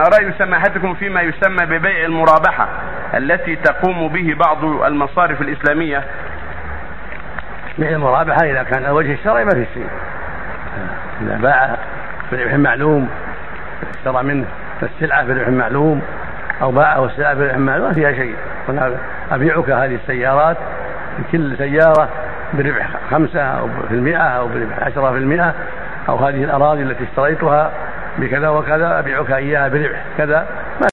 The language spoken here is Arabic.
رأي سماحتكم فيما يسمى ببيع المرابحة التي تقوم به بعض المصارف الإسلامية. بيع المرابحة إذا كان على وجه الشرع ما في شيء. إذا باع بربح معلوم اشترى منه السلعة بربح معلوم أو باعه السلعة بربح معلوم ما فيها شيء. قلنا أبيعك هذه السيارات كل سيارة بربح خمسة أو في المئة أو بربح عشرة في المئة أو هذه الأراضي التي اشتريتها بكذا وكذا أبيعك إياها بربح كذا.